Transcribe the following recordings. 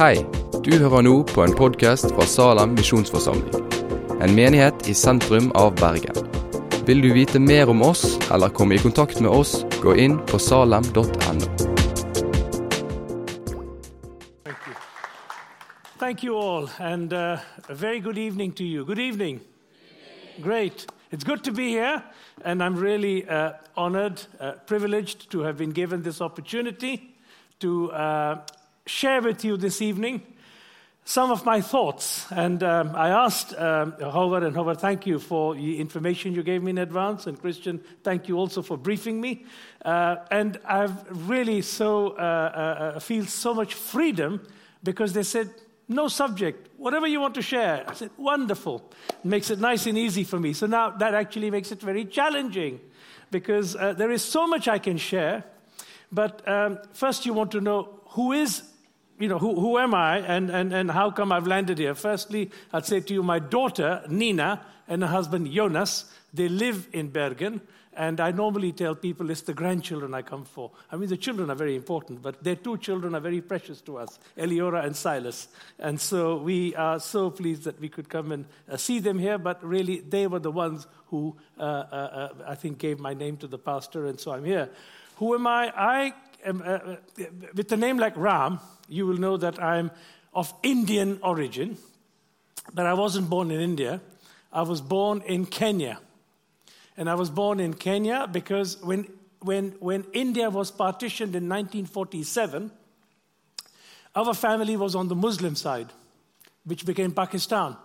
Hei, du hører nå på en podkast fra Salem misjonsforsamling. En menighet i sentrum av Bergen. Vil du vite mer om oss eller komme i kontakt med oss, gå inn på salem.no. Thank you. Thank you all, and uh, a very good evening to you. Good evening. Great. It's good to be here, and I'm really uh, honored, uh, privileged to have been given this opportunity to uh, share with you this evening some of my thoughts. And um, I asked um, Howard, and Howard, thank you for the information you gave me in advance. And Christian, thank you also for briefing me. Uh, and I've really so uh, uh, feel so much freedom because they said, no subject, whatever you want to share. I said, wonderful. It makes it nice and easy for me. So now that actually makes it very challenging because uh, there is so much I can share. But um, first, you want to know who is you know, who, who am I and, and, and how come I've landed here? Firstly, I'd say to you, my daughter, Nina, and her husband, Jonas, they live in Bergen. And I normally tell people it's the grandchildren I come for. I mean, the children are very important, but their two children are very precious to us, Eliora and Silas. And so we are so pleased that we could come and uh, see them here, but really, they were the ones who uh, uh, uh I think gave my name to the pastor, and so I'm here. Who am I? I am, uh, with a name like Ram, you will know that I'm of Indian origin, but I wasn't born in India. I was born in Kenya. And I was born in Kenya because when, when, when India was partitioned in 1947, our family was on the Muslim side, which became Pakistan.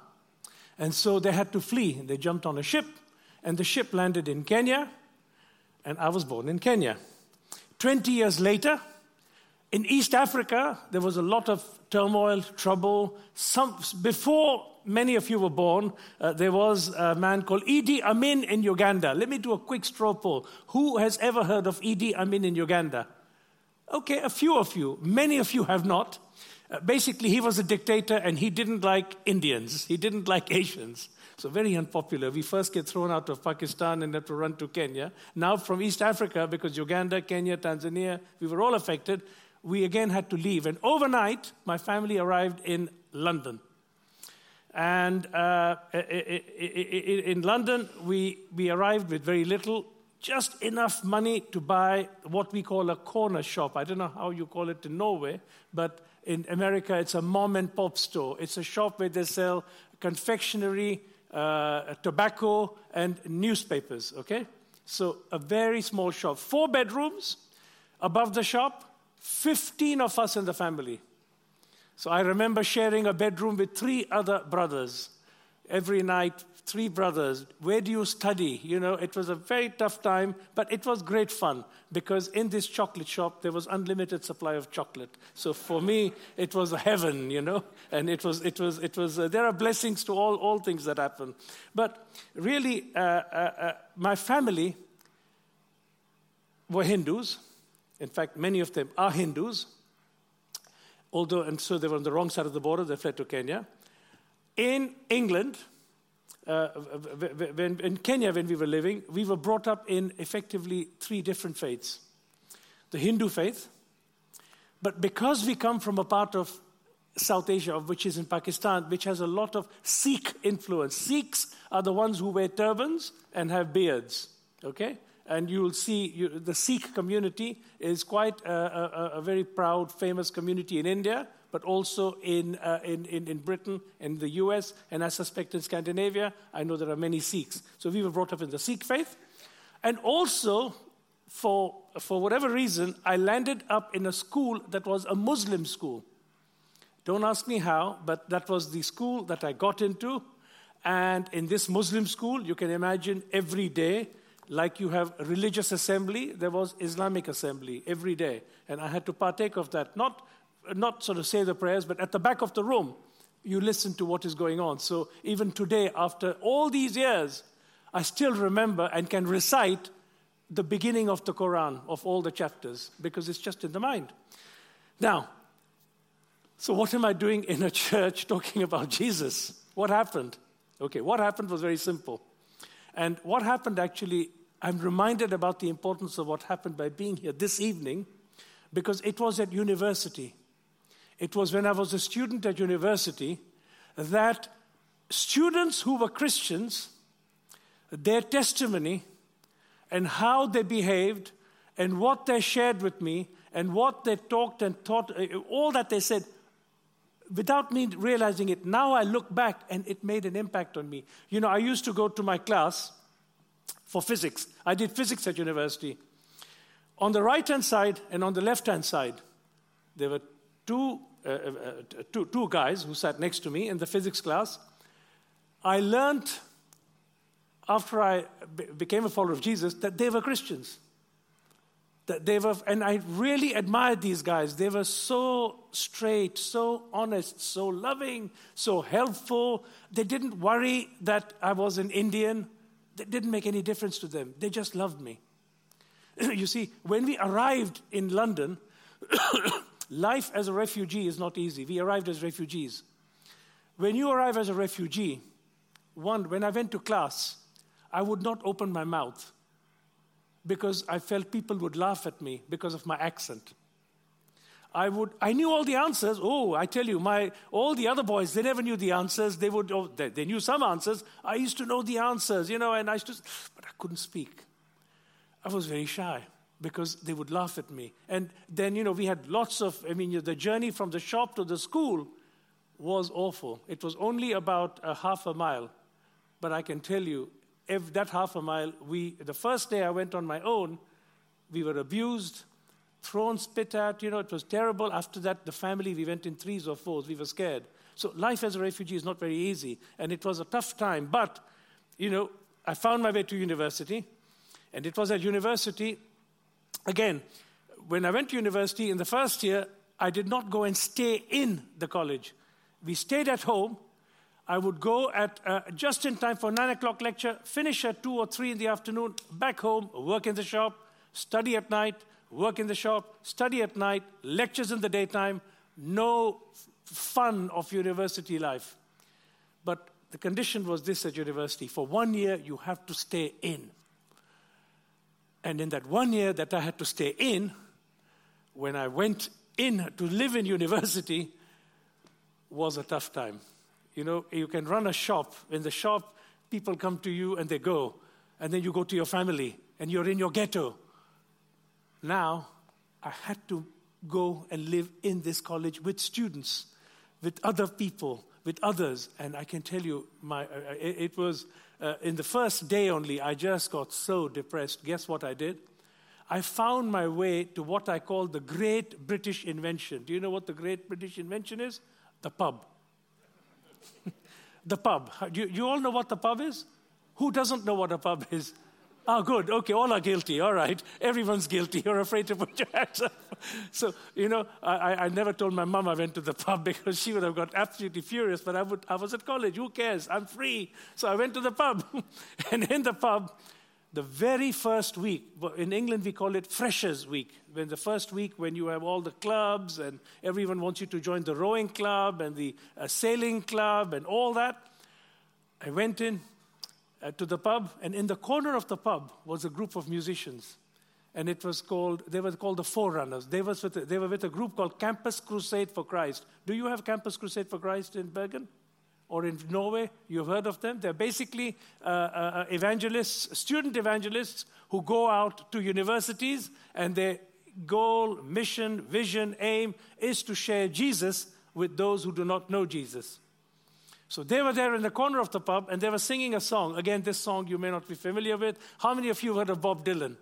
And so they had to flee. They jumped on a ship, and the ship landed in Kenya, and I was born in Kenya. 20 years later, in East Africa, there was a lot of turmoil, trouble. Some, before many of you were born, uh, there was a man called Idi Amin in Uganda. Let me do a quick straw poll. Who has ever heard of Idi Amin in Uganda? Okay, a few of you. Many of you have not. Uh, basically, he was a dictator and he didn't like Indians, he didn't like Asians. So, very unpopular. We first get thrown out of Pakistan and have to run to Kenya. Now, from East Africa, because Uganda, Kenya, Tanzania, we were all affected, we again had to leave. And overnight, my family arrived in London. And uh, in London, we, we arrived with very little, just enough money to buy what we call a corner shop. I don't know how you call it in Norway, but in America, it's a mom and pop store. It's a shop where they sell confectionery, uh, tobacco, and newspapers, okay? So a very small shop. Four bedrooms above the shop, 15 of us in the family. So I remember sharing a bedroom with three other brothers. Every night, three brothers. Where do you study? You know, it was a very tough time, but it was great fun because in this chocolate shop, there was unlimited supply of chocolate. So for me, it was a heaven, you know, and it was, it was, it was, uh, there are blessings to all, all things that happen. But really, uh, uh, uh my family were Hindus in fact, many of them are Hindus, although, and so they were on the wrong side of the border, they fled to Kenya. In England, uh, when, in Kenya, when we were living, we were brought up in effectively three different faiths the Hindu faith, but because we come from a part of South Asia, which is in Pakistan, which has a lot of Sikh influence. Sikhs are the ones who wear turbans and have beards, okay? And you'll see you, the Sikh community is quite a, a, a, very proud, famous community in India, but also in, uh, in, in, in, Britain, in the US, and I suspect in Scandinavia. I know there are many Sikhs. So we were brought up in the Sikh faith. And also, for, for whatever reason, I landed up in a school that was a Muslim school. Don't ask me how, but that was the school that I got into. And in this Muslim school, you can imagine every day like you have religious assembly, there was Islamic assembly every day. And I had to partake of that. Not, not sort of say the prayers, but at the back of the room, you listen to what is going on. So even today, after all these years, I still remember and can recite the beginning of the Quran, of all the chapters, because it's just in the mind. Now, so what am I doing in a church talking about Jesus? What happened? Okay, what happened was very simple. And what happened actually, I'm reminded about the importance of what happened by being here this evening because it was at university. It was when I was a student at university that students who were Christians, their testimony and how they behaved and what they shared with me and what they talked and taught, uh, all that they said, without me realizing it, now I look back and it made an impact on me. You know, I used to go to my class for physics. I did physics at university. On the right hand side and on the left hand side, there were two, uh, uh, uh, two, two guys who sat next to me in the physics class. I learned after I became a follower of Jesus that they were Christians. That they were, and I really admired these guys. They were so straight, so honest, so loving, so helpful. They didn't worry that I was an Indian. It didn't make any difference to them. They just loved me. you see, when we arrived in London, life as a refugee is not easy. We arrived as refugees. When you arrive as a refugee, one, when I went to class, I would not open my mouth because I felt people would laugh at me because of my accent. I would, I knew all the answers. Oh, I tell you, my, all the other boys, they never knew the answers. They would, oh, they, they knew some answers. I used to know the answers, you know, and I used to, but I couldn't speak. I was very shy because they would laugh at me. And then, you know, we had lots of, I mean, the journey from the shop to the school was awful. It was only about a half a mile. But I can tell you, if that half a mile, we, the first day I went on my own, we were abused, thrown, spit at, you know, it was terrible. After that, the family, we went in threes or fours, we were scared. So life as a refugee is not very easy, and it was a tough time. But, you know, I found my way to university, and it was at university, again, when I went to university in the first year, I did not go and stay in the college. We stayed at home. I would go at uh, just in time for nine o'clock lecture, finish at two or three in the afternoon, back home, work in the shop, study at night, work in the shop, study at night, lectures in the daytime, no fun of university life. But the condition was this at university for one year, you have to stay in. And in that one year that I had to stay in, when I went in to live in university, was a tough time. You know, you can run a shop. In the shop, people come to you and they go. And then you go to your family and you're in your ghetto. Now, I had to go and live in this college with students, with other people, with others. And I can tell you, my, uh, it was uh, in the first day only, I just got so depressed. Guess what I did? I found my way to what I call the great British invention. Do you know what the great British invention is? The pub. the pub. You, you all know what the pub is? Who doesn't know what a pub is? Oh, good. Okay, all are guilty. All right. Everyone's guilty. You're afraid to put your hands up. So, you know, I, I never told my mom I went to the pub because she would have got absolutely furious, but I, would, I was at college. Who cares? I'm free. So I went to the pub. and in the pub, the very first week, in England we call it Freshers Week, when the first week when you have all the clubs and everyone wants you to join the rowing club and the uh, sailing club and all that. I went in, uh, to the pub, and in the corner of the pub was a group of musicians. And it was called, they were called the Forerunners. They, was with they were with a group called Campus Crusade for Christ. Do you have Campus Crusade for Christ in Bergen? Or in Norway? You've heard of them? They're basically uh, uh, uh evangelists, student evangelists who go out to universities and their goal, mission, vision, aim is to share Jesus with those who do not know Jesus. So they were there in the corner of the pub and they were singing a song. Again, this song you may not be familiar with. How many of you heard of Bob Dylan?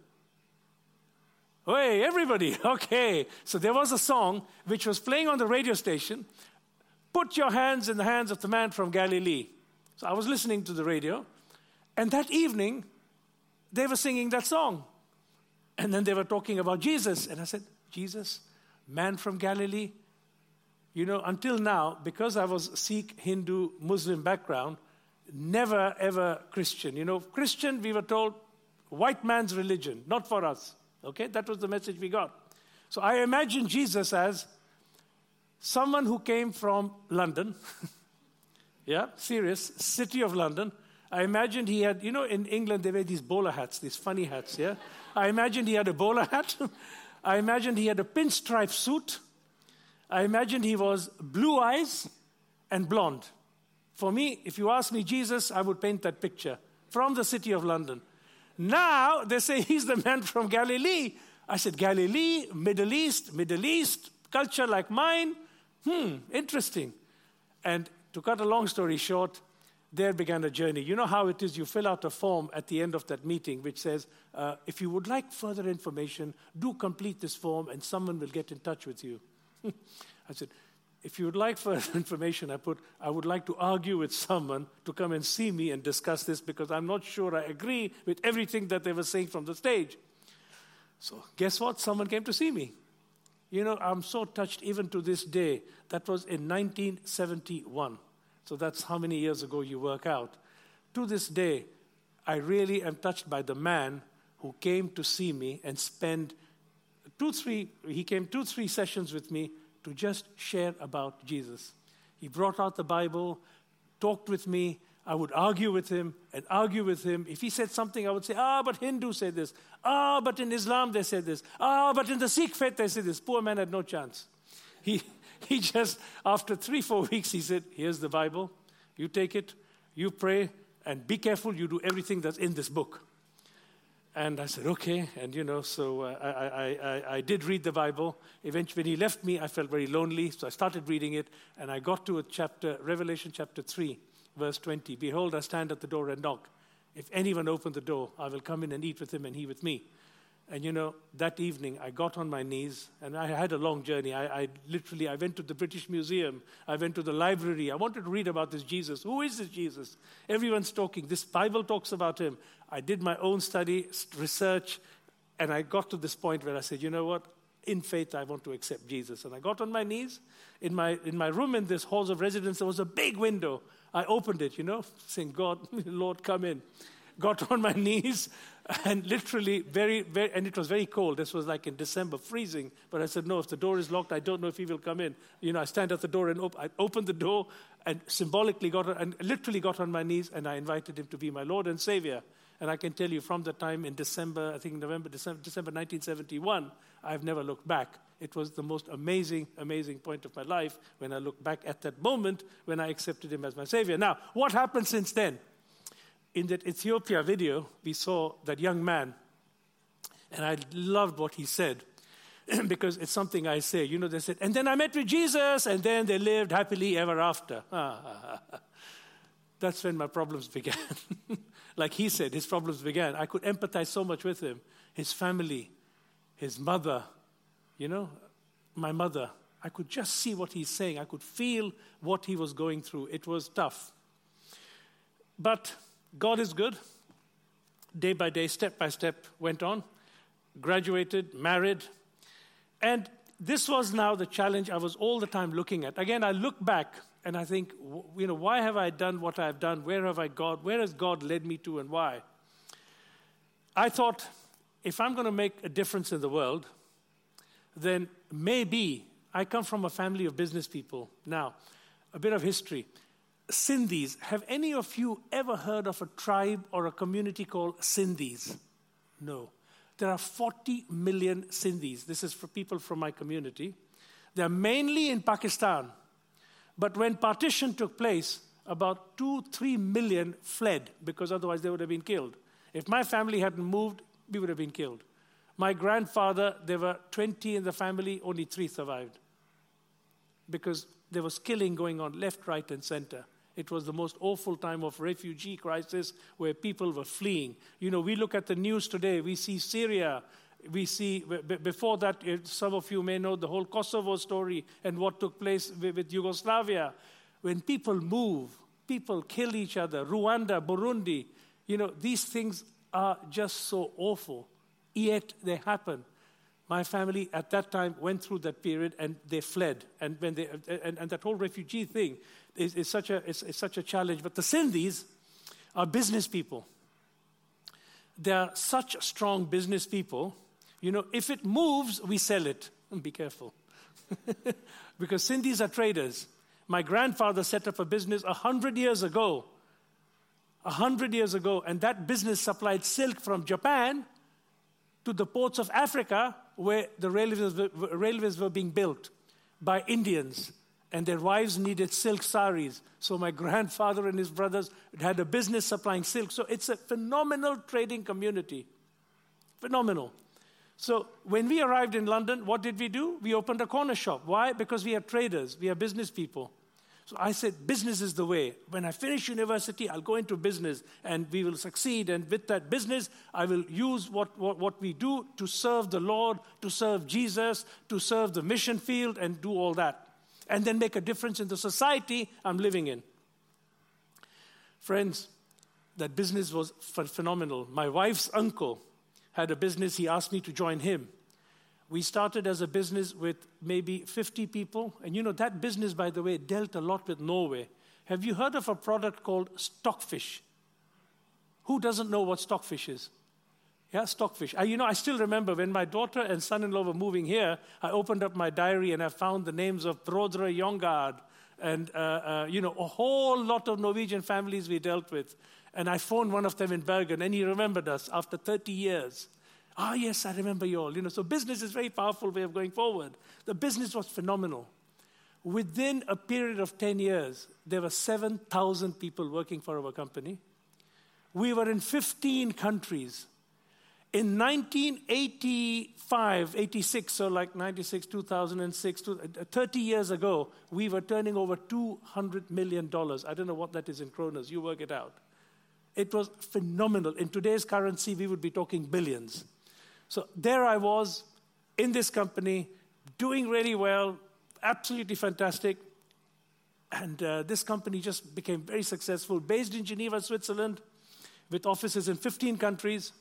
Hey, everybody. Okay. So there was a song which was playing on the radio station. Put your hands in the hands of the man from Galilee. So I was listening to the radio. And that evening, they were singing that song. And then they were talking about Jesus. And I said, Jesus, man from Galilee, you know, until now, because I was Sikh, Hindu, Muslim background, never ever Christian. You know, Christian, we were told, white man's religion, not for us. Okay, that was the message we got. So I imagine Jesus as someone who came from London. yeah, serious, city of London. I imagined he had, you know, in England they wear these bowler hats, these funny hats, yeah? I imagined he had a bowler hat. I imagined he had a pinstripe suit. I imagined he was blue eyes and blonde. For me, if you ask me Jesus, I would paint that picture from the city of London. Now they say he's the man from Galilee. I said, Galilee, Middle East, Middle East, culture like mine. Hmm, interesting. And to cut a long story short, there began a journey. You know how it is you fill out a form at the end of that meeting which says, uh, if you would like further information, do complete this form and someone will get in touch with you. I said, if you would like further information, I put, I would like to argue with someone to come and see me and discuss this because I'm not sure I agree with everything that they were saying from the stage. So, guess what? Someone came to see me. You know, I'm so touched even to this day. That was in 1971. So, that's how many years ago you work out. To this day, I really am touched by the man who came to see me and spend two, three, he came two, three sessions with me to just share about Jesus. He brought out the Bible, talked with me. I would argue with him and argue with him. If he said something, I would say, Ah, but Hindu said this. Ah, but in Islam they said this. Ah, but in the Sikh faith they said this. Poor man had no chance. He, he just, after three, four weeks, he said, Here's the Bible. You take it, you pray, and be careful you do everything that's in this book. And I said, okay. And, you know, so uh, I, I, I, did read the Bible. Eventually, when he left me, I felt very lonely. So I started reading it. And I got to a chapter, Revelation chapter 3, verse 20. Behold, I stand at the door and knock. If anyone open the door, I will come in and eat with him and he with me. And you know, that evening I got on my knees and I had a long journey. I, I, literally I went to the British Museum, I went to the library. I wanted to read about this Jesus. Who is this Jesus? Everyone's talking. This Bible talks about him. I did my own study, research, and I got to this point where I said, you know what? In faith, I want to accept Jesus. And I got on my knees. In my, in my room in this halls of residence, there was a big window. I opened it, you know, saying, God, Lord, come in got on my knees and literally very, very, and it was very cold. This was like in December, freezing. But I said, no, if the door is locked, I don't know if he will come in. You know, I stand at the door and op- I opened the door and symbolically got on, and literally got on my knees and I invited him to be my Lord and Savior. And I can tell you from the time in December, I think November, December, December 1971, I've never looked back. It was the most amazing, amazing point of my life when I look back at that moment when I accepted him as my Savior. Now, what happened since then? in that Ethiopia video, we saw that young man, and I loved what he said because it's something I say. You know, they said, and then I met with Jesus, and then they lived happily ever after. That's when my problems began. like he said, his problems began. I could empathize so much with him. His family, his mother, you know, my mother. I could just see what he's saying. I could feel what he was going through. It was tough. But God is good. Day by day, step by step, went on, graduated, married. And this was now the challenge I was all the time looking at. Again, I look back and I think, you know, why have I done what I've done? Where have I gone? Where has God led me to and why? I thought, if I'm going to make a difference in the world, then maybe I come from a family of business people. Now, a bit of history. Sindhis. Have any of you ever heard of a tribe or a community called Sindhis? No. There are 40 million Sindhis. This is for people from my community. They're mainly in Pakistan. But when partition took place, about two, three million fled because otherwise they would have been killed. If my family hadn't moved, we would have been killed. My grandfather, there were 20 in the family, only three survived because there was killing going on left, right, and center. It was the most awful time of refugee crisis where people were fleeing. You know, we look at the news today, we see Syria, we see, before that, eh, some of you may know the whole Kosovo story and what took place with Yugoslavia. When people move, people kill each other, Rwanda, Burundi, you know, these things are just so awful, yet they happen. My family at that time went through that period and they fled. And, when they, and, and that whole refugee thing, is, is, such a, is, is such a challenge. But the Sindhis are business people. They are such strong business people. You know, if it moves, we sell it. Be careful. because Sindhis are traders. My grandfather set up a business a hundred years ago. A hundred years ago, and that business supplied silk from Japan to the ports of Africa where the railways, railways were being built by Indians, and their wives needed silk saris. So my grandfather and his brothers had a business supplying silk. So it's a phenomenal trading community. Phenomenal. So when we arrived in London, what did we do? We opened a corner shop. Why? Because we are traders, we are business people. So I said, business is the way. When I finish university, I'll go into business and we will succeed. And with that business, I will use what, what, what we do to serve the Lord, to serve Jesus, to serve the mission field, and do all that. And then make a difference in the society I'm living in. Friends, that business was phenomenal. My wife's uncle had a business, he asked me to join him. We started as a business with maybe 50 people. And you know, that business, by the way, dealt a lot with Norway. Have you heard of a product called stockfish? Who doesn't know what stockfish is? Yeah, stockfish. I, you know, I still remember when my daughter and son in law were moving here, I opened up my diary and I found the names of Brodre Jongard and, uh, uh, you know, a whole lot of Norwegian families we dealt with. And I phoned one of them in Bergen and he remembered us after 30 years. Ah, oh, yes, I remember you all. You know, so business is a very powerful way of going forward. The business was phenomenal. Within a period of 10 years, there were 7,000 people working for our company. We were in 15 countries. In 1985, 86, so like 96, 2006, 30 years ago, we were turning over $200 million. I don't know what that is in kronas. You work it out. It was phenomenal. In today's currency, we would be talking billions. So there I was in this company, doing really well, absolutely fantastic. And uh, this company just became very successful, based in Geneva, Switzerland, with offices in 15 countries.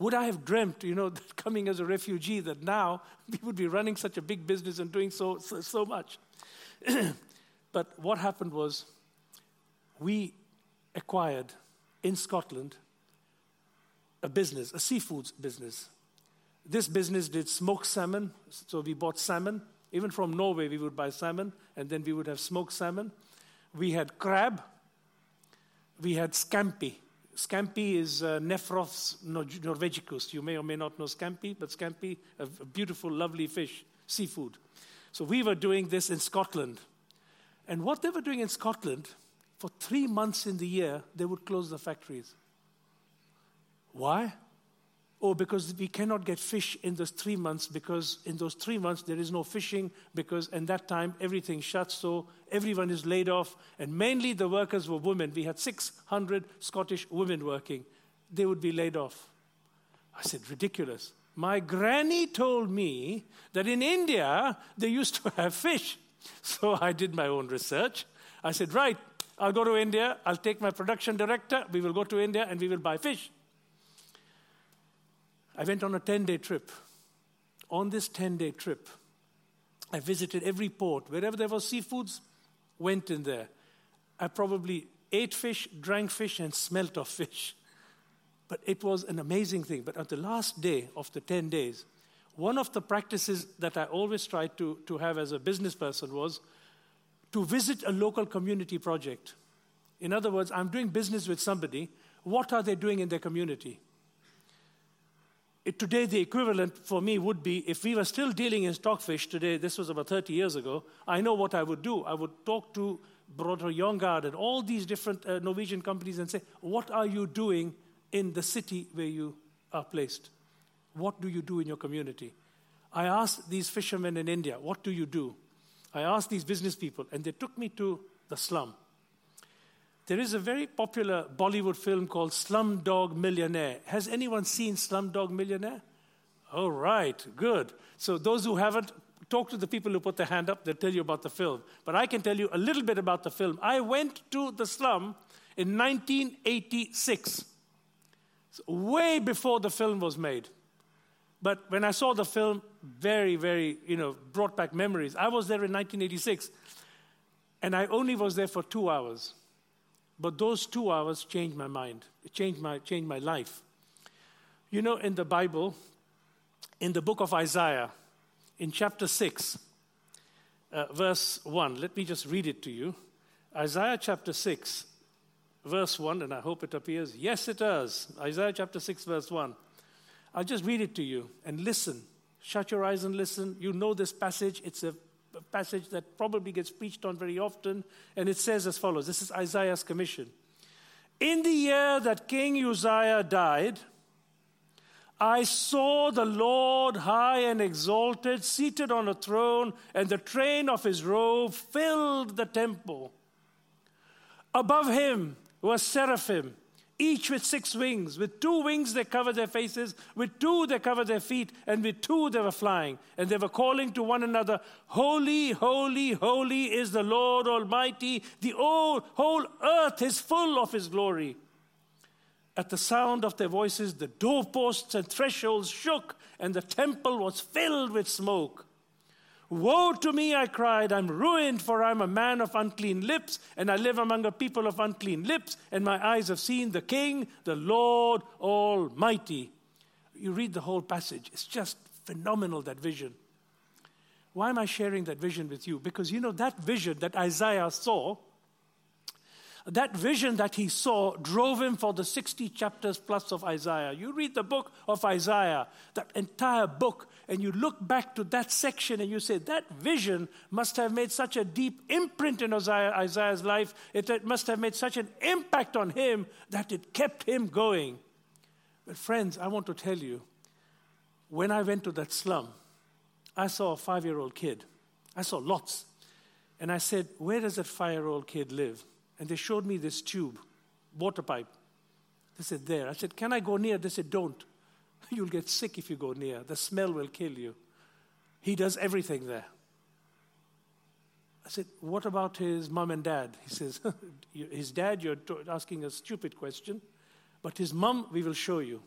Would I have dreamt, you know, coming as a refugee, that now we would be running such a big business and doing so, so, so much? but what happened was we acquired in Scotland a business, a seafoods business. This business did smoked salmon, so we bought salmon. Even from Norway, we would buy salmon, and then we would have smoked salmon. We had crab. We had scampi. Scampi is uh, Nephrops norvegicus. You may or may not know scampi, but scampi, a beautiful, lovely fish, seafood. So we were doing this in Scotland. And what they were doing in Scotland, for three months in the year, they would close the factories. Why? Oh, because we cannot get fish in those three months because in those three months there is no fishing because in that time everything shuts, so everyone is laid off, and mainly the workers were women. We had 600 Scottish women working. They would be laid off. I said, ridiculous. My granny told me that in India they used to have fish. So I did my own research. I said, right, I'll go to India, I'll take my production director, we will go to India and we will buy fish. I went on a 10 day trip. On this 10 day trip, I visited every port. Wherever there was seafoods, went in there. I probably ate fish, drank fish, and smelt of fish. But it was an amazing thing. But on the last day of the 10 days, one of the practices that I always tried to, to have as a business person was to visit a local community project. In other words, I'm doing business with somebody. What are they doing in their community? It, today, the equivalent for me would be if we were still dealing in stockfish today, this was about 30 years ago, I know what I would do. I would talk to Broder Jongard and all these different uh, Norwegian companies and say, What are you doing in the city where you are placed? What do you do in your community? I asked these fishermen in India, What do you do? I asked these business people, and they took me to the slum. There is a very popular Bollywood film called Slumdog Millionaire. Has anyone seen Slumdog Millionaire? All right, good. So, those who haven't, talk to the people who put their hand up, they'll tell you about the film. But I can tell you a little bit about the film. I went to the slum in 1986, so way before the film was made. But when I saw the film, very, very, you know, brought back memories. I was there in 1986, and I only was there for two hours. But those two hours changed my mind, it changed my, changed my life. You know, in the Bible, in the book of Isaiah, in chapter 6, uh, verse 1, let me just read it to you. Isaiah chapter 6, verse 1, and I hope it appears. Yes, it does. Isaiah chapter 6, verse 1. I'll just read it to you and listen. Shut your eyes and listen. You know this passage. It's a passage that probably gets preached on very often. And it says as follows this is Isaiah's commission. In the year that King Uzziah died, I saw the Lord high and exalted, seated on a throne, and the train of his robe filled the temple. Above him were seraphim each with six wings. With two wings they covered their faces, with two they covered their feet, and with two they were flying. And they were calling to one another, Holy, holy, holy is the Lord Almighty. The whole, whole earth is full of His glory. At the sound of their voices, the doorposts and thresholds shook, and the temple was filled with smoke. Woe to me, I cried, I'm ruined, for I'm a man of unclean lips, and I live among a people of unclean lips, and my eyes have seen the King, the Lord Almighty. You read the whole passage, it's just phenomenal, that vision. Why am I sharing that vision with you? Because you know, that vision that Isaiah saw that vision that he saw drove him for the 60 chapters plus of Isaiah. You read the book of Isaiah, that entire book, and you look back to that section and you say, that vision must have made such a deep imprint in Isaiah's life. It must have made such an impact on him that it kept him going. But, friends, I want to tell you, when I went to that slum, I saw a five year old kid. I saw lots. And I said, Where does that five year old kid live? And they showed me this tube, water pipe. They said, There. I said, Can I go near? They said, Don't. You'll get sick if you go near. The smell will kill you. He does everything there. I said, What about his mom and dad? He says, His dad, you're asking a stupid question, but his mom, we will show you.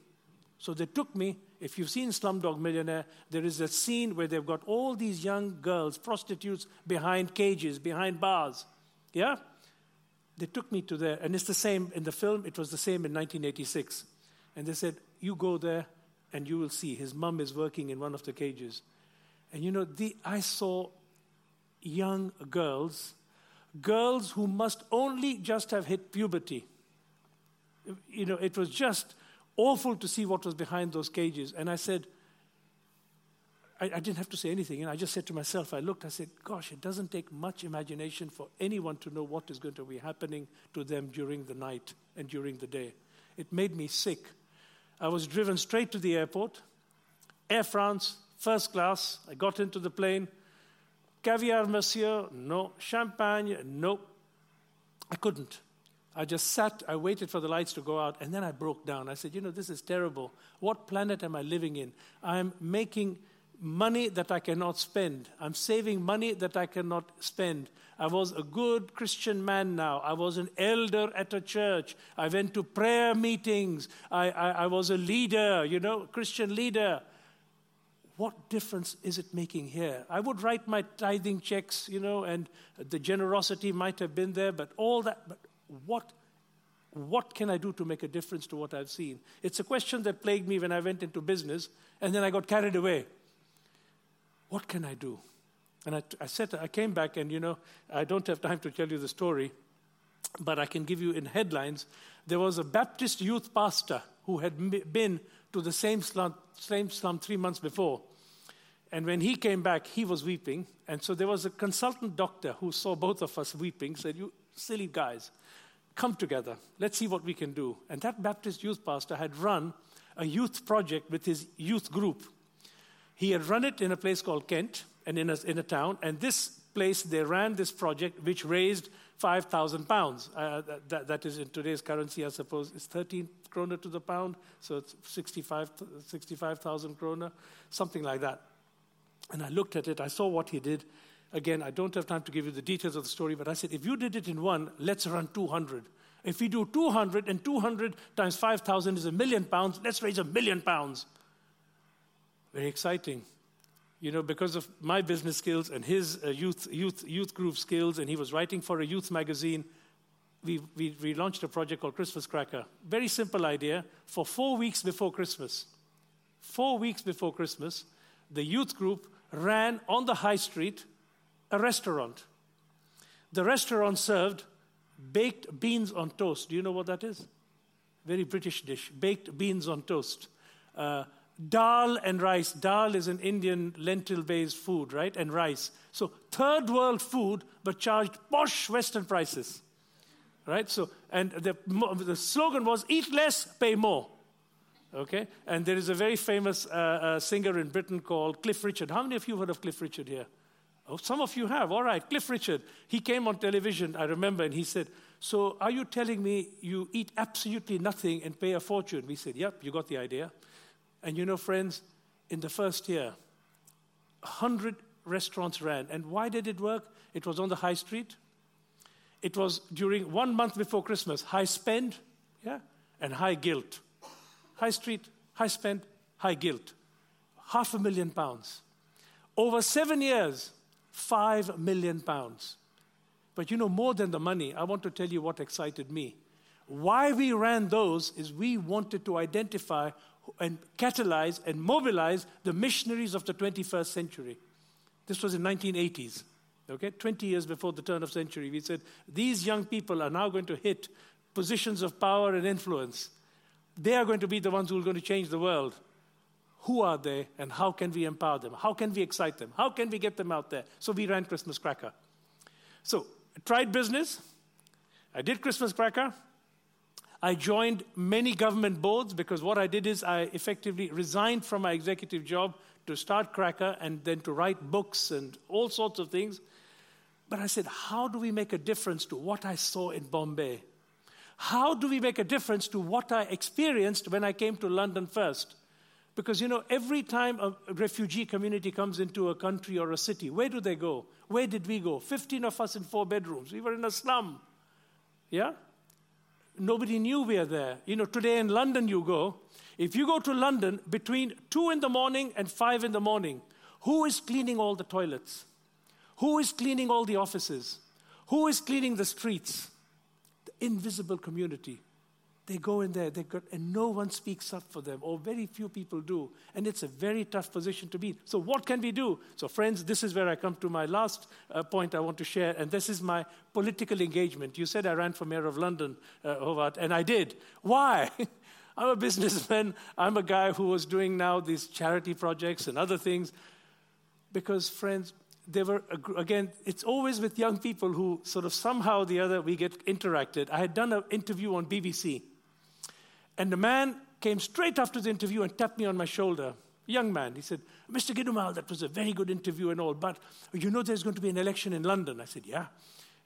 So they took me. If you've seen Slumdog Millionaire, there is a scene where they've got all these young girls, prostitutes, behind cages, behind bars. Yeah? They took me to there, and it's the same in the film, it was the same in 1986. And they said, You go there and you will see. His mom is working in one of the cages. And you know, the, I saw young girls, girls who must only just have hit puberty. You know, it was just awful to see what was behind those cages. And I said, I, I, didn't have to say anything. And I just said to myself, I looked, I said, gosh, it doesn't take much imagination for anyone to know what is going to be happening to them during the night and during the day. It made me sick. I was driven straight to the airport, Air France, first class. I got into the plane. Caviar, monsieur? No. Champagne? No. I couldn't. I just sat, I waited for the lights to go out, and then I broke down. I said, You know, this is terrible. What planet am I living in? I'm making money that I cannot spend. I'm saving money that I cannot spend. I was a good Christian man now. I was an elder at a church. I went to prayer meetings. I, I, I was a leader, you know, Christian leader. What difference is it making here? I would write my tithing checks, you know, and the generosity might have been there, but all that, but what what can I do to make a difference to what I've seen? It's a question that plagued me when I went into business, and then I got carried away. What can I do? And I, I said, I came back, and you know, I don't have time to tell you the story, but I can give you in headlines. There was a Baptist youth pastor who had been to the same slum, same slum three months before. And when he came back, he was weeping. And so there was a consultant doctor who saw both of us weeping, said, You silly guys, come together. Let's see what we can do. And that Baptist youth pastor had run a youth project with his youth group. He had run it in a place called Kent and in a, in a town, and this place they ran this project which raised 5,000 pounds. Uh, that, that is in today's currency, I suppose, it's 13 kroner to the pound, so it's 65,000 65, kroner, something like that. And I looked at it, I saw what he did. Again, I don't have time to give you the details of the story, but I said, if you did it in one, let's run 200. If we do 200 and 200 times 5,000 is a million pounds, let's raise a million pounds. Very exciting. You know, because of my business skills and his uh, youth, youth, youth group skills, and he was writing for a youth magazine, we, we, we launched a project called Christmas Cracker. Very simple idea. For four weeks before Christmas, four weeks before Christmas, the youth group ran on the high street a restaurant. The restaurant served baked beans on toast. Do you know what that is? Very British dish. Baked beans on toast. Uh, dal and rice. Dal is an Indian lentil based food, right? And rice. So, third world food, but charged posh Western prices. Right? So, and the, the slogan was eat less, pay more. Okay? And there is a very famous uh, uh, singer in Britain called Cliff Richard. How many of you heard of Cliff Richard here? Oh, some of you have. All right, Cliff Richard. He came on television, I remember, and he said, So are you telling me you eat absolutely nothing and pay a fortune? We said, Yep, you got the idea. And you know, friends, in the first year, 100 restaurants ran. And why did it work? It was on the high street. It was during one month before Christmas, high spend, yeah, and high guilt. High street, high spend, high guilt. Half a million pounds. Over seven years, five million pounds. But you know, more than the money, I want to tell you what excited me. Why we ran those is we wanted to identify and catalyze and mobilize the missionaries of the 21st century. This was in 1980s, okay, 20 years before the turn of century. We said these young people are now going to hit positions of power and influence. They are going to be the ones who are going to change the world. Who are they and how can we empower them? How can we excite them? How can we get them out there? So we ran Christmas Cracker. So I tried business. I did Christmas Cracker. I joined many government boards because what I did is I effectively resigned from my executive job to start Cracker and then to write books and all sorts of things. But I said, how do we make a difference to what I saw in Bombay? How do we make a difference to what I experienced when I came to London first? Because, you know, every time a refugee community comes into a country or a city, where do they go? Where did we go? 15 of us in four bedrooms. We were in a slum. Yeah? Nobody knew we were there. You know, today in London, you go. If you go to London between 2 in the morning and 5 in the morning, who is cleaning all the toilets? Who is cleaning all the offices? Who is cleaning the streets? The invisible community. They go in there, they got, and no one speaks up for them, or very few people do. And it's a very tough position to be. In. So, what can we do? So, friends, this is where I come to my last uh, point I want to share, and this is my political engagement. You said I ran for mayor of London, uh, Howard, and I did. Why? I'm a businessman. I'm a guy who was doing now these charity projects and other things. Because, friends, they were, again, it's always with young people who sort of somehow or the other we get interacted. I had done an interview on BBC and the man came straight after the interview and tapped me on my shoulder. Young man, he said, Mr. Gidoomal, that was a very good interview and all, but you know there's going to be an election in London. I said, Yeah.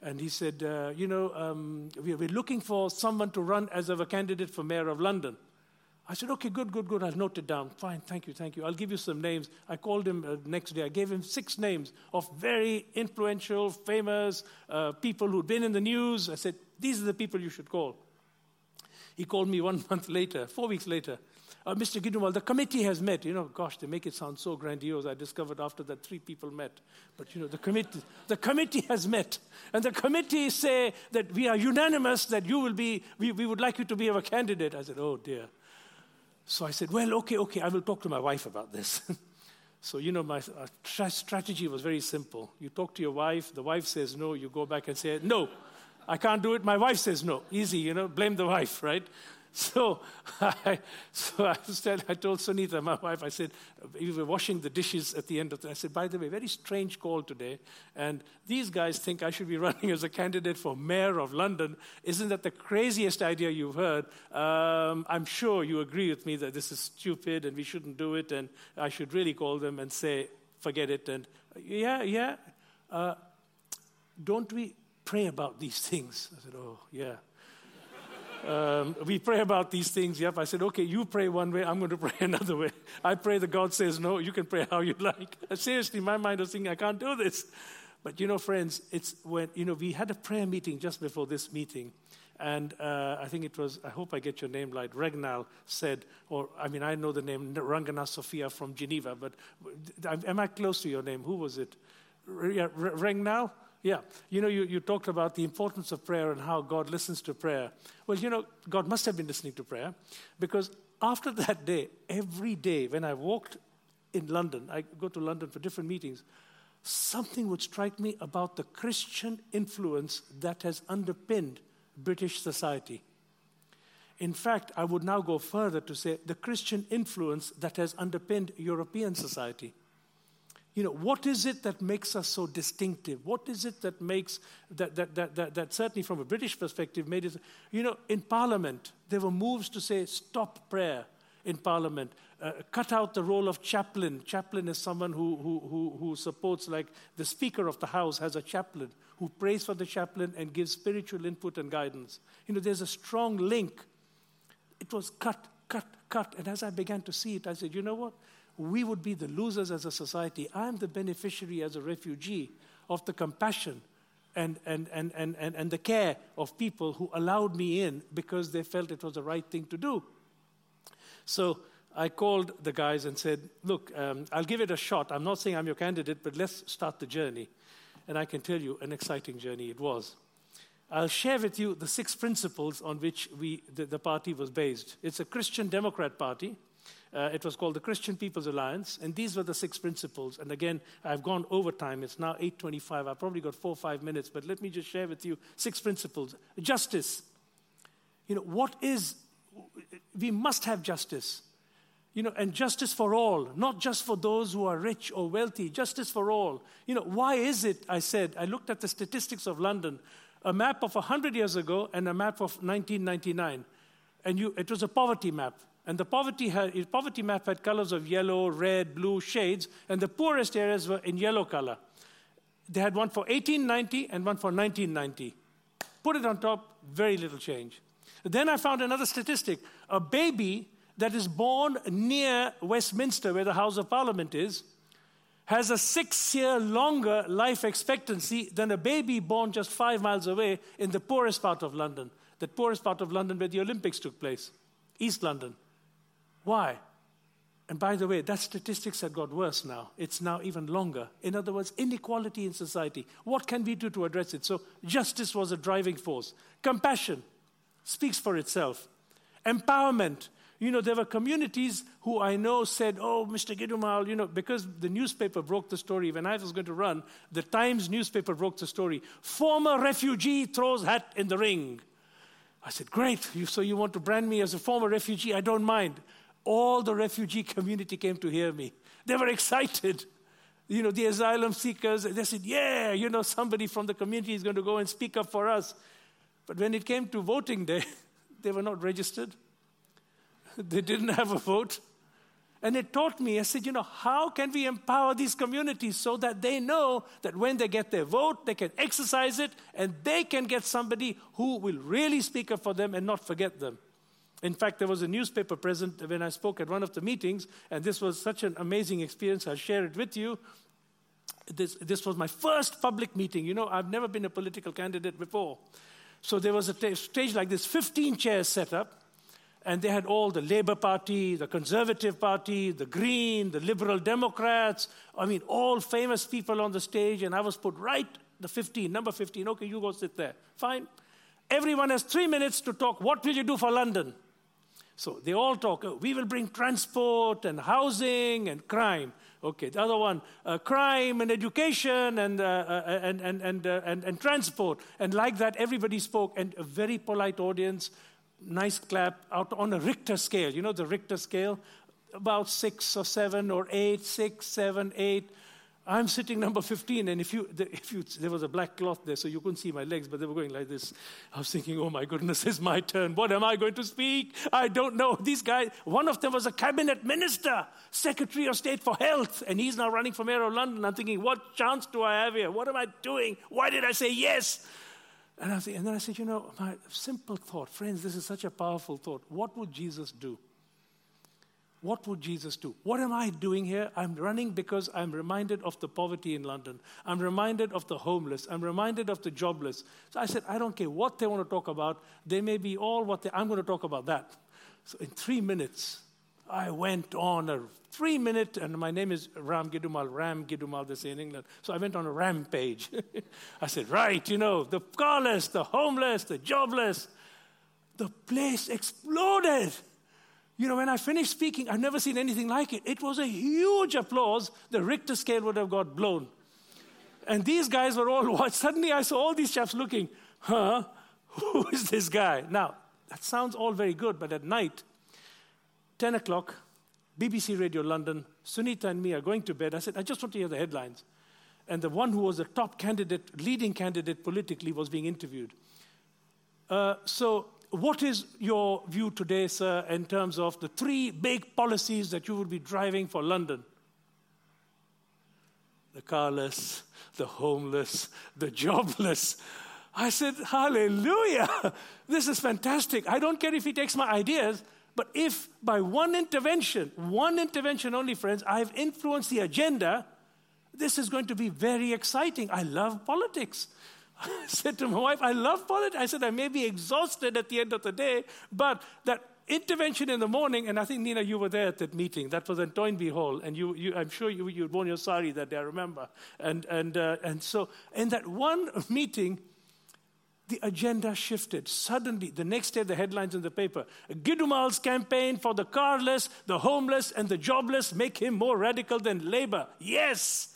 And he said, uh, You know, um, we're looking for someone to run as a candidate for mayor of London. I said, Okay, good, good, good. I'll note it down. Fine, thank you, thank you. I'll give you some names. I called him uh, next day. I gave him six names of very influential, famous uh, people who'd been in the news. I said, These are the people you should call. He called me one month later, four weeks later. Uh, Mr. Gidoomal, the committee has met. You know, gosh, they make it sound so grandiose. I discovered after that three people met. But, you know, the committee, the committee has met. And the committee say that we are unanimous that you will be, we, we would like you to be our candidate. I said, oh, dear. So I said, well, okay, okay, I will talk to my wife about this. so, you know, my uh, strategy was very simple. You talk to your wife, the wife says no, you go back and say, no. I can't do it. My wife says no. Easy, you know, blame the wife, right? So I, so I, I told Sunita, my wife, I said, we were washing the dishes at the end of the, I said, by the way, very strange call today. And these guys think I should be running as a candidate for mayor of London. Isn't that the craziest idea you've heard? Um, I'm sure you agree with me that this is stupid and we shouldn't do it. And I should really call them and say, forget it. And yeah, yeah. Uh, don't we pray about these things. I said, Oh, yeah. Um, we pray about these things. Yep. I said, okay, you pray one way, I'm going to pray another way. I pray that God says no, you can pray how you like. Seriously, my mind was thinking, I can't do this. But you know, friends, it's when, you know, we had a prayer meeting just before this meeting. And uh, I think it was, I hope I get your name right, Regnal said, or I mean, I know the name Rangana Sophia from Geneva, but am I close to your name? Who was it? Regnal? Yeah, you know, you, you talked about the importance of prayer and how God listens to prayer. Well, you know, God must have been listening to prayer because after that day, every day when I walked in London, I go to London for different meetings, something would strike me about the Christian influence that has underpinned British society. In fact, I would now go further to say the Christian influence that has underpinned European society. You know, what is it that makes us so distinctive? What is it that makes, that, that, that, that, that certainly from a British perspective made it, you know, in Parliament, there were moves to say stop prayer in Parliament, uh, cut out the role of chaplain. Chaplain is someone who, who, who, who supports, like the Speaker of the House has a chaplain who prays for the chaplain and gives spiritual input and guidance. You know, there's a strong link. It was cut, cut, cut. And as I began to see it, I said, you know what? We would be the losers as a society. I'm the beneficiary as a refugee of the compassion and, and, and, and, and, and the care of people who allowed me in because they felt it was the right thing to do. So I called the guys and said, Look, um, I'll give it a shot. I'm not saying I'm your candidate, but let's start the journey. And I can tell you, an exciting journey it was. I'll share with you the six principles on which we, the, the party was based. It's a Christian Democrat party. Uh, it was called the Christian People's Alliance, and these were the six principles. And again, I've gone over time. It's now 8:25. I've probably got four or five minutes, but let me just share with you six principles. Justice. You know what is we must have justice. You know, and justice for all, not just for those who are rich or wealthy, justice for all. You know, why is it, I said, I looked at the statistics of London, a map of 100 years ago and a map of 1999. And you, it was a poverty map. And the poverty, had, poverty map had colors of yellow, red, blue shades, and the poorest areas were in yellow color. They had one for 1890 and one for 1990. Put it on top, very little change. Then I found another statistic. A baby that is born near Westminster, where the House of Parliament is, has a six year longer life expectancy than a baby born just five miles away in the poorest part of London, the poorest part of London where the Olympics took place, East London. Why? And by the way, that statistics have got worse now. It's now even longer. In other words, inequality in society. What can we do to address it? So, justice was a driving force. Compassion speaks for itself. Empowerment. You know, there were communities who I know said, Oh, Mr. Gidoomal, you know, because the newspaper broke the story when I was going to run, the Times newspaper broke the story. Former refugee throws hat in the ring. I said, Great. You, so you want to brand me as a former refugee? I don't mind. All the refugee community came to hear me. They were excited. You know, the asylum seekers, they said, Yeah, you know, somebody from the community is going to go and speak up for us. But when it came to voting day, they were not registered. They didn't have a vote. And it taught me, I said, you know, how can we empower these communities so that they know that when they get their vote, they can exercise it and they can get somebody who will really speak up for them and not forget them. In fact, there was a newspaper present when I spoke at one of the meetings, and this was such an amazing experience. I'll share it with you. This, this was my first public meeting. You know, I've never been a political candidate before. So there was a t- stage like this, 15 chairs set up, and they had all the Labour Party, the Conservative Party, the Green, the Liberal Democrats. I mean, all famous people on the stage, and I was put right the 15, number 15. Okay, you go sit there. Fine. Everyone has three minutes to talk. What will you do for London? So they all talk. Oh, we will bring transport and housing and crime. Okay, the other one, uh, crime and education and, uh, uh and, and, and, uh, and, and transport. And like that, everybody spoke, and a very polite audience, nice clap out on a Richter scale. You know the Richter scale? About six or seven or eight, six, seven, eight. I'm sitting number 15, and if you, if you, there was a black cloth there, so you couldn't see my legs, but they were going like this. I was thinking, oh my goodness, it's my turn. What am I going to speak? I don't know. These guys, one of them was a cabinet minister, Secretary of State for Health, and he's now running for mayor of London. I'm thinking, what chance do I have here? What am I doing? Why did I say yes? And, I and then I said, you know, my simple thought, friends, this is such a powerful thought. What would Jesus do? What would Jesus do? What am I doing here? I'm running because I'm reminded of the poverty in London. I'm reminded of the homeless. I'm reminded of the jobless. So I said, I don't care what they want to talk about. They may be all what they, I'm going to talk about that. So in three minutes, I went on a three minute, and my name is Ram Gidoomal, Ram Gidoomal, they say in England. So I went on a rampage. I said, right, you know, the carless, the homeless, the jobless. The place exploded. You know, when I finished speaking, I've never seen anything like it. It was a huge applause. The Richter scale would have got blown. And these guys were all watching. Suddenly I saw all these chaps looking, huh? Who is this guy? Now, that sounds all very good, but at night, 10 o'clock, BBC Radio London, Sunita and me are going to bed. I said, I just want to hear the headlines. And the one who was the top candidate, leading candidate politically, was being interviewed. Uh, so, what is your view today, sir, in terms of the three big policies that you would be driving for London? The carless, the homeless, the jobless. I said, Hallelujah! This is fantastic. I don't care if he takes my ideas, but if by one intervention, one intervention only, friends, I've influenced the agenda, this is going to be very exciting. I love politics. I said to my wife, I love politics. I said, I may be exhausted at the end of the day, but that intervention in the morning, and I think, Nina, you were there at that meeting. That was in Toynbee Hall, and you, you, I'm sure you, you'd worn your sari that day, I remember. And, and, uh, and so, in that one meeting, the agenda shifted. Suddenly, the next day, the headlines in the paper Gidoomal's campaign for the carless, the homeless, and the jobless make him more radical than Labour. Yes!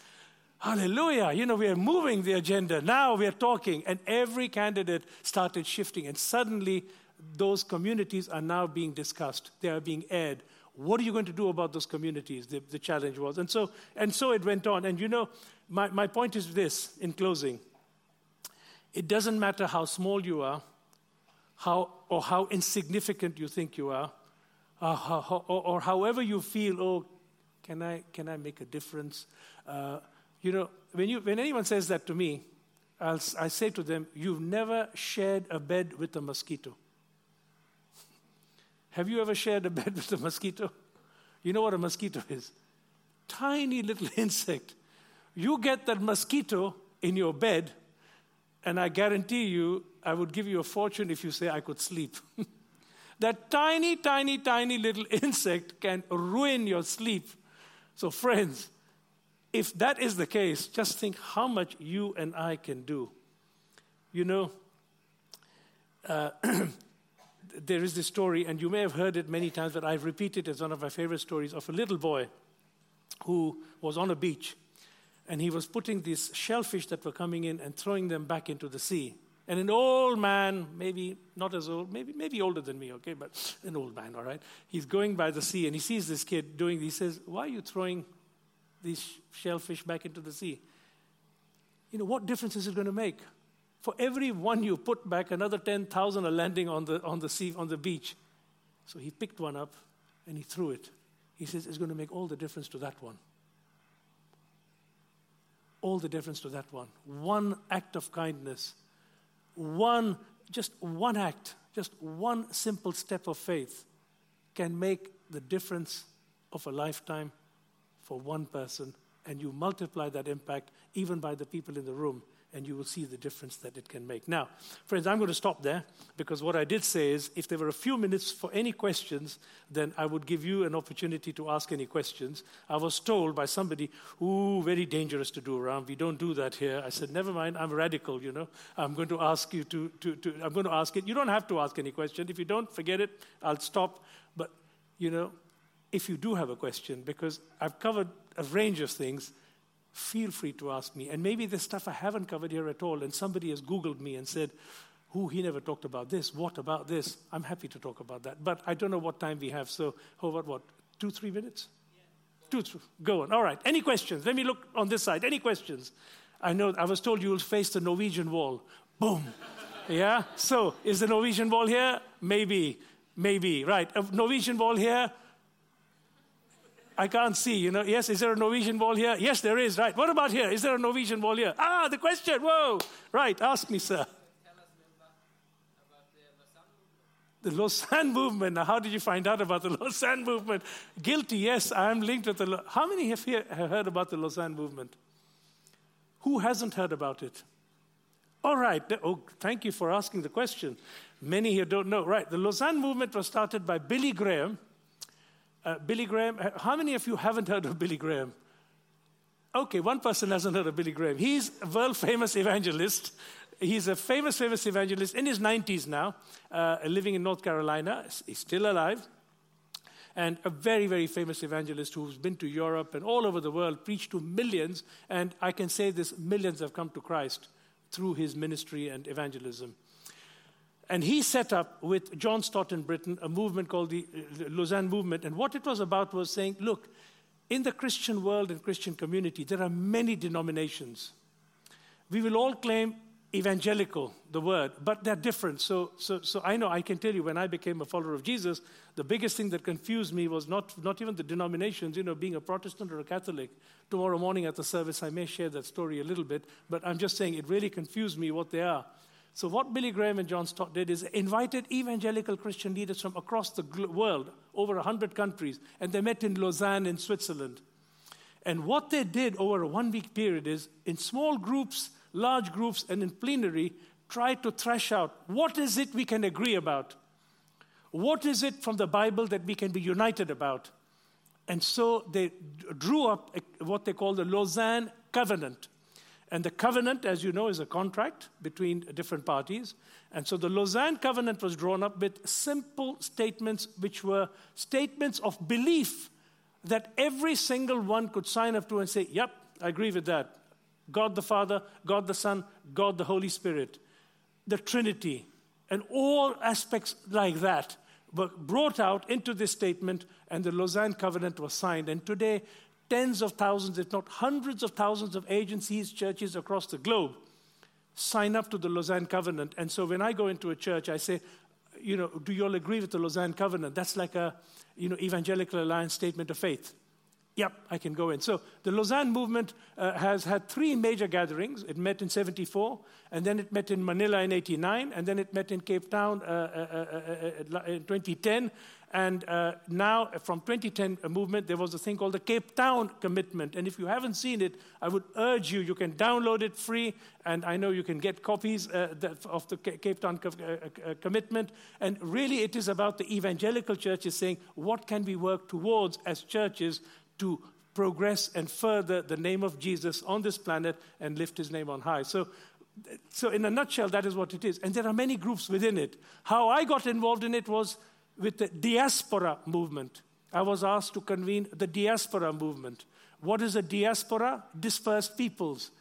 Hallelujah. You know, we are moving the agenda. Now we are talking. And every candidate started shifting. And suddenly, those communities are now being discussed. They are being aired. What are you going to do about those communities? The, the challenge was. And so, and so it went on. And you know, my, my point is this in closing it doesn't matter how small you are, how, or how insignificant you think you are, or, or, or however you feel, oh, can I, can I make a difference? Uh, you know, when, you, when anyone says that to me, I'll, I say to them, You've never shared a bed with a mosquito. Have you ever shared a bed with a mosquito? You know what a mosquito is? Tiny little insect. You get that mosquito in your bed, and I guarantee you, I would give you a fortune if you say I could sleep. that tiny, tiny, tiny little insect can ruin your sleep. So, friends, if that is the case, just think how much you and I can do. You know, uh, there is this story, and you may have heard it many times, but I've repeated it as one of my favorite stories of a little boy who was on a beach and he was putting these shellfish that were coming in and throwing them back into the sea. And an old man, maybe not as old, maybe, maybe older than me, okay, but an old man, all right, he's going by the sea and he sees this kid doing, he says, Why are you throwing these shellfish back into the sea? You know, what difference is it going to make? For every one you put back, another 10,000 are landing on the, on the sea, on the beach. So he picked one up and he threw it. He says, It's going to make all the difference to that one all the difference to that one. One act of kindness, one, just one act, just one simple step of faith can make the difference of a lifetime for one person. And you multiply that impact even by the people in the room and you will see the difference that it can make. Now, friends, I'm going to stop there because what I did say is if there were a few minutes for any questions, then I would give you an opportunity to ask any questions. I was told by somebody, ooh, very dangerous to do around. We don't do that here. I said, never mind, I'm a radical, you know. I'm going to ask you to, to, to I'm going to ask it. You don't have to ask any question. If you don't, forget it. I'll stop. But, you know, if you do have a question, because I've covered a range of things, feel free to ask me. And maybe there's stuff I haven't covered here at all, and somebody has Googled me and said, Who, he never talked about this. What about this? I'm happy to talk about that. But I don't know what time we have, so how about what? Two, three minutes? Yeah. Two, three. Go on. All right. Any questions? Let me look on this side. Any questions? I know I was told you will face the Norwegian wall. Boom. yeah? So, is the Norwegian wall here? Maybe. Maybe. Right. A Norwegian wall here? I can't see, you know. Yes, is there a Norwegian wall here? Yes, there is, right. What about here? Is there a Norwegian wall here? Ah, the question, whoa. Right, ask me, sir. The Lausanne movement. Now, how did you find out about the Lausanne movement? Guilty, yes, I am linked with the. How many have, here, have heard about the Lausanne movement? Who hasn't heard about it? All right. Oh, thank you for asking the question. Many here don't know. Right. The Lausanne movement was started by Billy Graham uh, Billy Graham, how many of you haven't heard of Billy Graham? Okay, one person hasn't heard of Billy Graham. He's a world famous evangelist. He's a famous, famous evangelist in his 90s now, uh, living in North Carolina. He's still alive. And a very, very famous evangelist who's been to Europe and all over the world, preached to millions. And I can say this millions have come to Christ through his ministry and evangelism. And he set up with John Stott in Britain a movement called uh, the Lausanne Movement. And what it was about was saying, look, in the Christian world and Christian community, there are many denominations. We will all claim evangelical, the word, but they're different. So, so, so I know I can tell you when I became a follower of Jesus, the biggest thing that confused me was not, not even the denominations, you know, being a Protestant or a Catholic. Tomorrow morning at the service, I may share that story a little bit, but I'm just saying it really confused me what they are. So, what Billy Graham and John Stott did is invited evangelical Christian leaders from across the world, over 100 countries, and they met in Lausanne in Switzerland. And what they did over a one week period is, in small groups, large groups, and in plenary, try to thresh out what is it we can agree about? What is it from the Bible that we can be united about? And so they drew up what they call the Lausanne Covenant. And the covenant, as you know, is a contract between different parties. And so the Lausanne Covenant was drawn up with simple statements, which were statements of belief that every single one could sign up to and say, Yep, I agree with that. God the Father, God the Son, God the Holy Spirit, the Trinity, and all aspects like that were brought out into this statement, and the Lausanne Covenant was signed. And today, tens of thousands, if not hundreds of thousands of agencies, churches across the globe sign up to the Lausanne Covenant. And so when I go into a church, I say, you know, do you all agree with the Lausanne Covenant? That's like a, you know, evangelical alliance statement of faith. Yep, I can go in. So the Lausanne movement uh, has had three major gatherings. It met in 74, and then it met in Manila in 89, and then it met in Cape Town uh, uh, uh, uh in 2010. And uh, now, uh, from 2010 uh, movement, there was a thing called the Cape Town Commitment. And if you haven't seen it, I would urge you, you can download it free, and I know you can get copies uh, of the Cape Town Commitment. And really, it is about the evangelical churches saying, what can we work towards as churches to progress and further the name of Jesus on this planet and lift his name on high. So, so in a nutshell, that is what it is. And there are many groups within it. How I got involved in it was with the diaspora movement. I was asked to convene the diaspora movement. What is a diaspora? Dispersed peoples.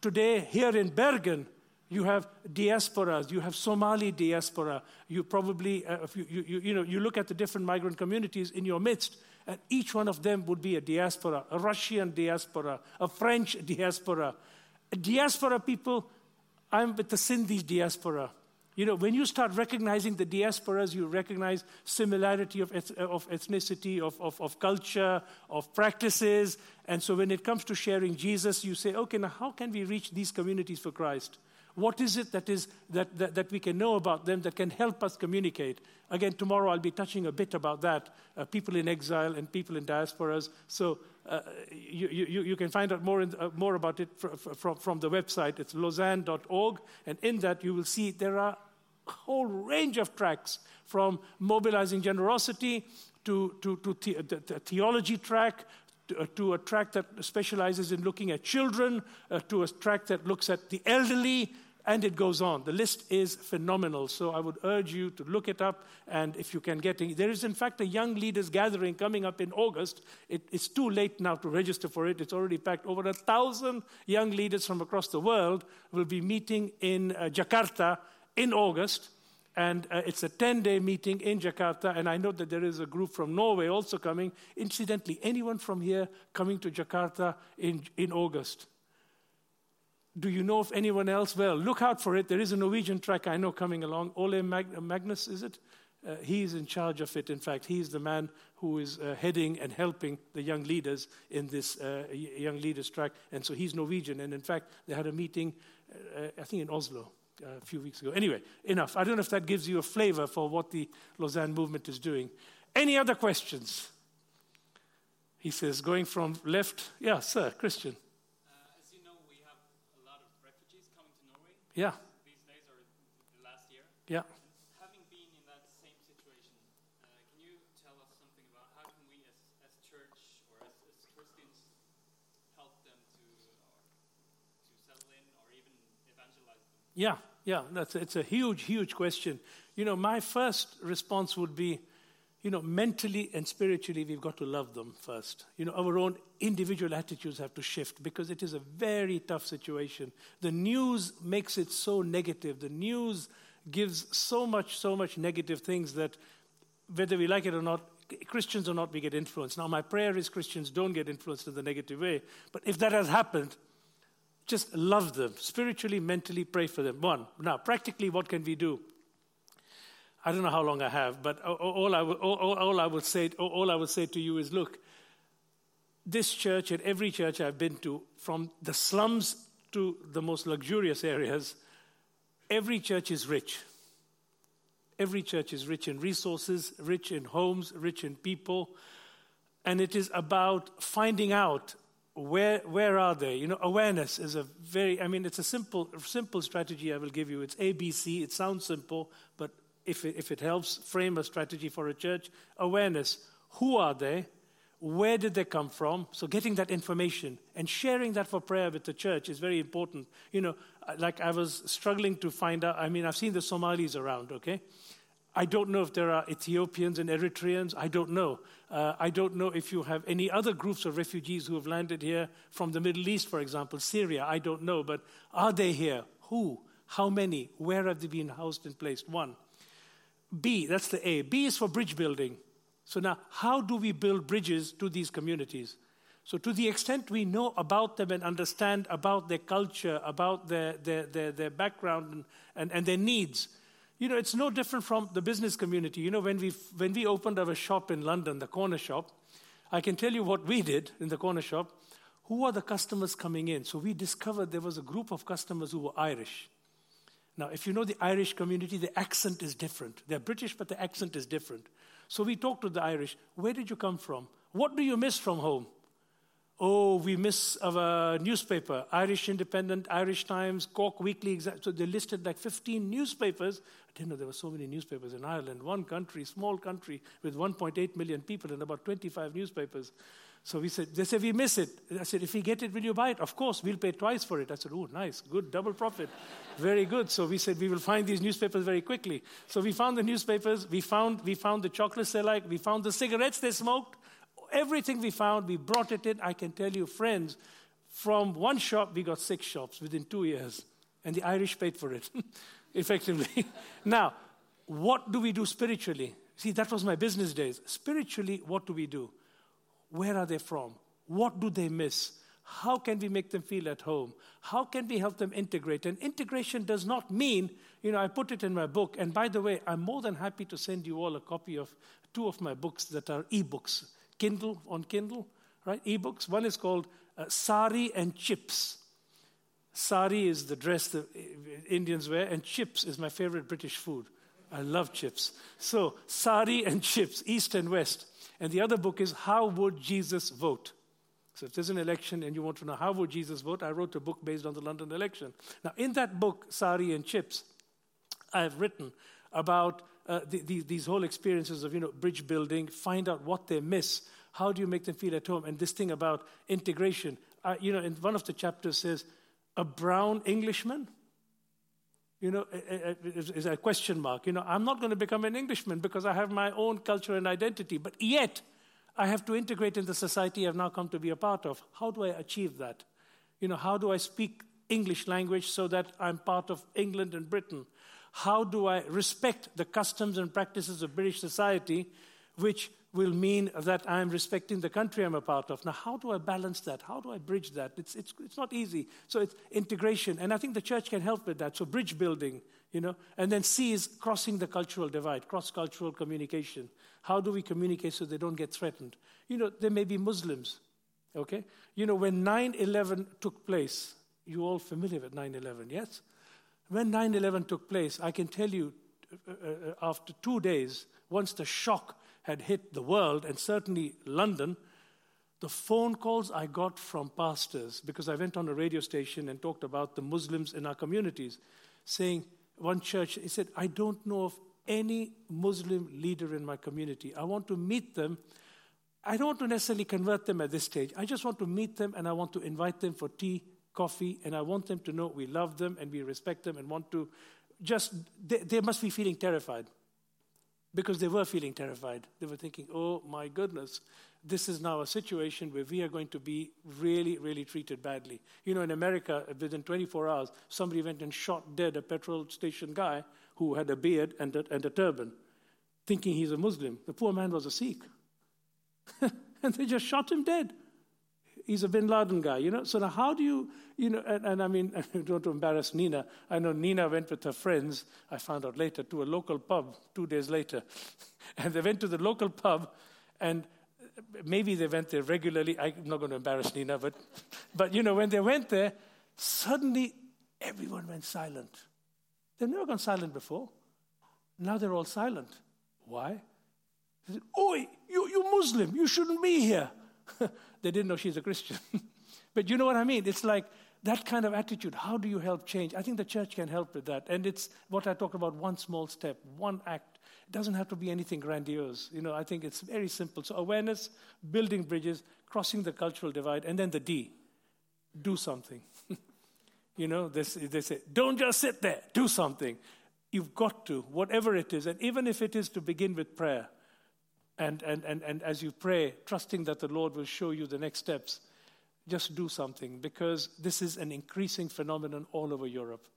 Today, here in Bergen, you have diasporas. You have Somali diaspora. You probably, uh, you, you, you, know, you look at the different migrant communities in your midst, and each one of them would be a diaspora, a Russian diaspora, a French diaspora. Diaspora people, I'm with the Sindhi diaspora. You know, when you start recognizing the diasporas, you recognize similarity of, of ethnicity, of, of, of, culture, of practices. And so when it comes to sharing Jesus, you say, okay, now how can we reach these communities for Christ? What is it that, is, that, that, that we can know about them that can help us communicate? Again, tomorrow I'll be touching a bit about that uh, people in exile and people in diasporas. So uh, you, you, you, can find out more, in, uh, more about it from, from, from the website. It's lausanne.org. And in that, you will see there are whole range of tracks from mobilizing generosity to, to, to the, the, theology track to, uh, to, a track that specializes in looking at children, uh, to a track that looks at the elderly, and it goes on. The list is phenomenal. So I would urge you to look it up. And if you can get it, there is, in fact, a young leaders gathering coming up in August. It, it's too late now to register for it. It's already packed. Over a thousand young leaders from across the world will be meeting in uh, Jakarta in August. And uh, it's a 10 day meeting in Jakarta. And I know that there is a group from Norway also coming. Incidentally, anyone from here coming to Jakarta in, in August? Do you know of anyone else? Well, look out for it. There is a Norwegian track I know coming along. Ole Mag- Magnus, is it? Uh, he's in charge of it. In fact, he's the man who is uh, heading and helping the young leaders in this uh, young leaders track. And so he's Norwegian. And in fact, they had a meeting, uh, I think, in Oslo uh, a few weeks ago. Anyway, enough. I don't know if that gives you a flavor for what the Lausanne movement is doing. Any other questions? He says, going from left. Yeah, sir, Christian. Uh, as you know, we have a lot of refugees coming to Norway. Yeah. These days or the last year. Yeah. Having been in that same situation, uh, can you tell us something about how can we, as, as church or as, as Christians, help them to or to settle in or even evangelize them? Yeah, yeah. That's it's a huge, huge question. You know, my first response would be you know, mentally and spiritually, we've got to love them first. You know, our own individual attitudes have to shift because it is a very tough situation. The news makes it so negative. The news gives so much, so much negative things that whether we like it or not, Christians or not, we get influenced. Now, my prayer is Christians don't get influenced in the negative way. But if that has happened, just love them. Spiritually, mentally, pray for them. One. Now, practically, what can we do? I don't know how long I have, but all I will, all, all I will say, all I will say to you is, look, this church and every church I've been to, from the slums to the most luxurious areas, every church is rich. Every church is rich in resources, rich in homes, rich in people. And it is about finding out where, where are they? You know, awareness is a very, I mean, it's a simple, simple strategy I will give you. It's ABC. It sounds simple, but if it, if it helps frame a strategy for a church, awareness. Who are they? Where did they come from? So, getting that information and sharing that for prayer with the church is very important. You know, like I was struggling to find out. I mean, I've seen the Somalis around, okay? I don't know if there are Ethiopians and Eritreans. I don't know. Uh, I don't know if you have any other groups of refugees who have landed here from the Middle East, for example, Syria. I don't know. But are they here? Who? How many? Where have they been housed and placed? One. B, that's the A. B is for bridge building. So now, how do we build bridges to these communities? So, to the extent we know about them and understand about their culture, about their, their, their, their background and, and, and their needs, you know, it's no different from the business community. You know, when we, when we opened our shop in London, the corner shop, I can tell you what we did in the corner shop. Who are the customers coming in? So we discovered there was a group of customers who were Irish. Now, if you know the Irish community, the accent is different. They're British, but the accent is different. So we talked to the Irish. Where did you come from? What do you miss from home? Oh, we miss our newspaper, Irish Independent, Irish Times, Cork Weekly. So they listed like 15 newspapers. I didn't know there were so many newspapers in Ireland. One country, small country with 1.8 million people and about 25 newspapers. So we said, they said, we miss it. I said, if we get it, will you buy it? Of course, we'll pay twice for it. I said, oh, nice, good, double profit. very good. So we said, we will find these newspapers very quickly. So we found the newspapers, we found, we found the chocolates they like, we found the cigarettes they smoked, everything we found, we brought it in. I can tell you, friends, from one shop, we got six shops within two years. And the Irish paid for it, effectively. now, what do we do spiritually? See, that was my business days. Spiritually, what do we do? Where are they from? What do they miss? How can we make them feel at home? How can we help them integrate? And integration does not mean, you know, I put it in my book. And by the way, I'm more than happy to send you all a copy of two of my books that are e-books. Kindle on Kindle, right? Ebooks. One is called uh, Sari and Chips. Sari is the dress that Indians wear, and chips is my favorite British food. I love chips. So, Sari and chips, East and West. And the other book is How Would Jesus Vote? So, if there's an election and you want to know how would Jesus vote, I wrote a book based on the London election. Now, in that book, Sari and Chips, I have written about uh, the, the, these whole experiences of you know bridge building, find out what they miss. How do you make them feel at home? And this thing about integration. Uh, you know, in one of the chapters says, a brown Englishman. You know, is a question mark. You know, I'm not going to become an Englishman because I have my own culture and identity, but yet I have to integrate in the society I've now come to be a part of. How do I achieve that? You know, how do I speak English language so that I'm part of England and Britain? How do I respect the customs and practices of British society, which will mean that I'm respecting the country I'm a part of. Now, how do I balance that? How do I bridge that? It's, it's, it's not easy. So it's integration, and I think the church can help with that. So bridge building, you know, and then C is crossing the cultural divide, cross-cultural communication. How do we communicate so they don't get threatened? You know, there may be Muslims, okay? You know, when 9-11 took place, you all familiar with 9-11, yes? When 9 11 took place, I can tell you uh, uh, uh, after two days, once the shock had hit the world and certainly London, the phone calls I got from pastors, because I went on a radio station and talked about the Muslims in our communities, saying, one church, he said, I don't know of any Muslim leader in my community. I want to meet them. I don't want to necessarily convert them at this stage. I just want to meet them and I want to invite them for tea coffee, and I want them to know we love them and we respect them and want to just, they, they must be feeling terrified. because they were feeling terrified. They were thinking, oh my goodness, this is now a situation where we are going to be really, really treated badly. You know, in America, within 24 hours, somebody went and shot dead a petrol station guy who had a beard and a, and a turban, thinking he's a Muslim. The poor man was a Sikh. and they just shot him dead. He's a bin Laden guy, you know. So now, how do you, you know, and, and I mean, don't to embarrass Nina. I know Nina went with her friends, I found out later, to a local pub two days later. and they went to the local pub, and maybe they went there regularly. I'm not going to embarrass Nina, but, but you know, when they went there, suddenly everyone went silent. They've never gone silent before. Now they're all silent. Why? They said, Oi, you, you're Muslim. You shouldn't be here. They didn't know she's a Christian. but you know what I mean? It's like that kind of attitude. How do you help change? I think the church can help with that. And it's what I talk about one small step, one act. It doesn't have to be anything grandiose. You know, I think it's very simple. So, awareness, building bridges, crossing the cultural divide, and then the D do something. you know, they, they say, don't just sit there, do something. You've got to, whatever it is. And even if it is to begin with prayer, and, and, and, and as you pray, trusting that the Lord will show you the next steps, just do something because this is an increasing phenomenon all over Europe.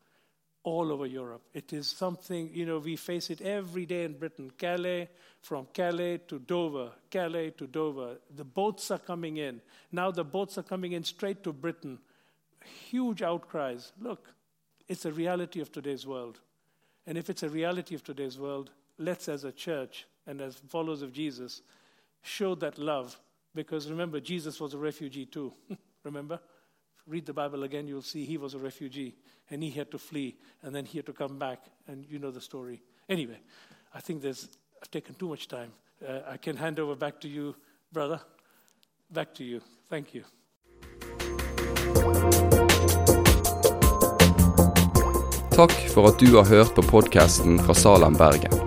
All over Europe. It is something, you know, we face it every day in Britain. Calais, from Calais to Dover, Calais to Dover. The boats are coming in. Now the boats are coming in straight to Britain. Huge outcries. Look, it's a reality of today's world. And if it's a reality of today's world, let's as a church and as followers of Jesus show that love. Because remember, Jesus was a refugee too. remember? Read the Bible again, you'll see he was a refugee and he had to flee and then he had to come back, and you know the story. Anyway, I think there's, I've taken too much time. Uh, I can hand over back to you, brother. Back to you. Thank you. Takk for at du har hørt på podkasten fra Salem, Bergen.